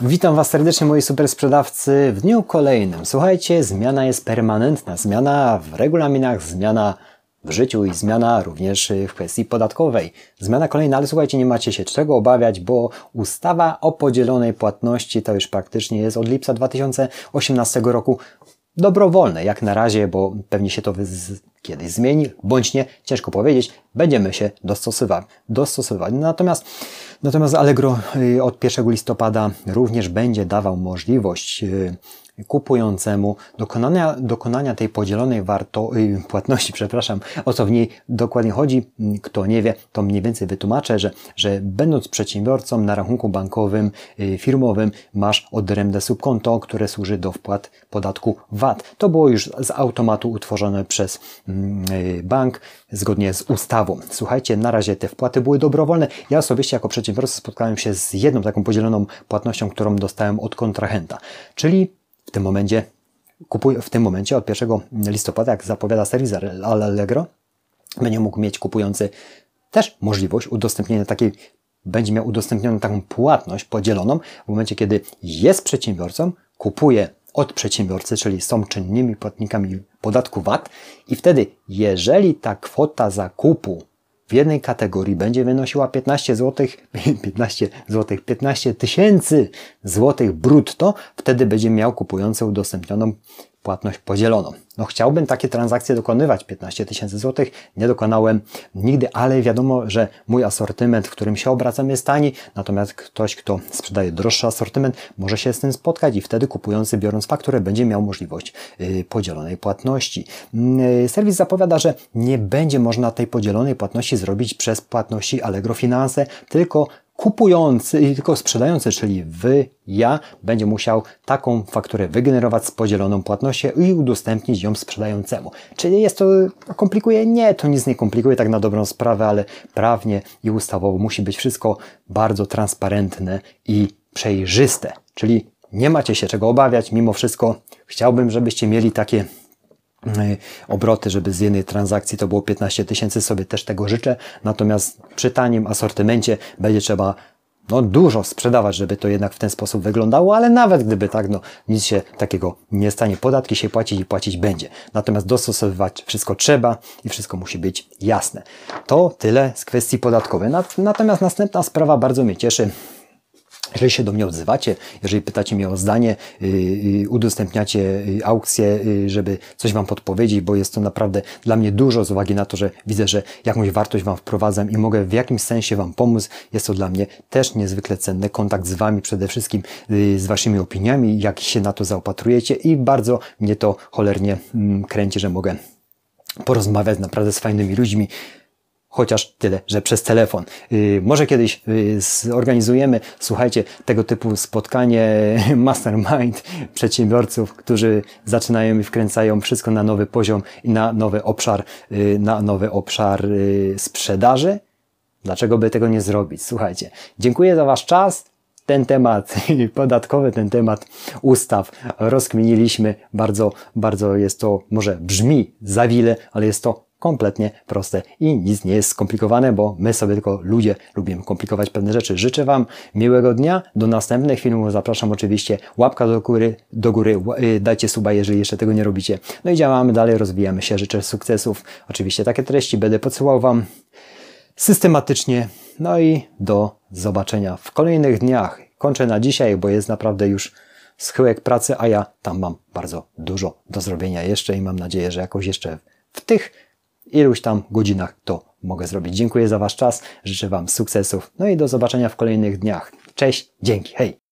Witam Was serdecznie moi super sprzedawcy w dniu kolejnym. Słuchajcie, zmiana jest permanentna. Zmiana w regulaminach, zmiana w życiu i zmiana również w kwestii podatkowej. Zmiana kolejna, ale słuchajcie, nie macie się czego obawiać, bo ustawa o podzielonej płatności to już praktycznie jest od lipca 2018 roku dobrowolne jak na razie, bo pewnie się to kiedyś zmieni, bądź nie, ciężko powiedzieć, będziemy się dostosować. dostosować. Natomiast, natomiast Allegro y, od 1 listopada również będzie dawał możliwość y, kupującemu dokonania, dokonania tej podzielonej warto, y, płatności, przepraszam, o co w niej dokładnie chodzi. Kto nie wie, to mniej więcej wytłumaczę, że, że będąc przedsiębiorcą na rachunku bankowym, y, firmowym, masz odrębne subkonto, które służy do wpłat podatku VAT. To było już z automatu utworzone przez mm, y, bank zgodnie z ustawą. Słuchajcie, na razie te wpłaty były dobrowolne. Ja osobiście jako przedsiębiorca spotkałem się z jedną taką podzieloną płatnością, którą dostałem od kontrahenta, czyli w tym momencie kupuj, w tym momencie od 1 listopada, jak zapowiada serwis Allegro, będzie mógł mieć kupujący też możliwość udostępnienia takiej, będzie miał udostępnioną taką płatność podzieloną w momencie, kiedy jest przedsiębiorcą, kupuje od przedsiębiorcy, czyli są czynnymi płatnikami podatku VAT i wtedy, jeżeli ta kwota zakupu w jednej kategorii będzie wynosiła 15 zł, 15 zł, 15 tysięcy złotych brutto, wtedy będzie miał kupujący udostępnioną płatność podzieloną. No chciałbym takie transakcje dokonywać, 15 tysięcy złotych, nie dokonałem nigdy, ale wiadomo, że mój asortyment, w którym się obracam jest tani, natomiast ktoś, kto sprzedaje droższy asortyment, może się z tym spotkać i wtedy kupujący, biorąc fakturę, będzie miał możliwość yy, podzielonej płatności. Yy, serwis zapowiada, że nie będzie można tej podzielonej płatności zrobić przez płatności Allegro Finance, tylko kupujący, tylko sprzedający, czyli wy, ja, będzie musiał taką fakturę wygenerować z podzieloną płatnością i udostępnić ją sprzedającemu. Czyli jest to komplikuje? Nie, to nic nie komplikuje tak na dobrą sprawę, ale prawnie i ustawowo musi być wszystko bardzo transparentne i przejrzyste. Czyli nie macie się czego obawiać, mimo wszystko chciałbym, żebyście mieli takie obroty, żeby z jednej transakcji to było 15 tysięcy, sobie też tego życzę. Natomiast przy tanim asortymencie będzie trzeba no, dużo sprzedawać, żeby to jednak w ten sposób wyglądało, ale nawet gdyby tak, no, nic się takiego nie stanie. Podatki się płacić i płacić będzie. Natomiast dostosowywać wszystko trzeba i wszystko musi być jasne. To tyle z kwestii podatkowej. Natomiast następna sprawa bardzo mnie cieszy. Jeżeli się do mnie odzywacie, jeżeli pytacie mnie o zdanie, yy, udostępniacie y, aukcję, żeby coś Wam podpowiedzieć, bo jest to naprawdę dla mnie dużo z uwagi na to, że widzę, że jakąś wartość Wam wprowadzam i mogę w jakimś sensie Wam pomóc. Jest to dla mnie też niezwykle cenny kontakt z Wami, przede wszystkim z Waszymi opiniami, jak się na to zaopatrujecie i bardzo mnie to cholernie mm, kręci, że mogę porozmawiać naprawdę z fajnymi ludźmi chociaż tyle, że przez telefon. Yy, może kiedyś yy, zorganizujemy, słuchajcie, tego typu spotkanie mastermind przedsiębiorców, którzy zaczynają i wkręcają wszystko na nowy poziom i na nowy obszar, yy, na nowy obszar sprzedaży. Dlaczego by tego nie zrobić? Słuchajcie, dziękuję za Wasz czas ten temat podatkowy, ten temat ustaw rozkminiliśmy. Bardzo, bardzo jest to, może brzmi zawile, ale jest to kompletnie proste i nic nie jest skomplikowane, bo my sobie tylko ludzie lubimy komplikować pewne rzeczy. Życzę Wam miłego dnia, do następnych filmów zapraszam oczywiście, łapka do góry, do góry y, dajcie suba, jeżeli jeszcze tego nie robicie. No i działamy dalej, rozwijamy się, życzę sukcesów. Oczywiście takie treści będę podsyłał Wam systematycznie. No i do zobaczenia w kolejnych dniach. Kończę na dzisiaj, bo jest naprawdę już schyłek pracy, a ja tam mam bardzo dużo do zrobienia jeszcze i mam nadzieję, że jakoś jeszcze w tych iluś tam godzinach to mogę zrobić. Dziękuję za Wasz czas, życzę Wam sukcesów, no i do zobaczenia w kolejnych dniach. Cześć, dzięki, hej!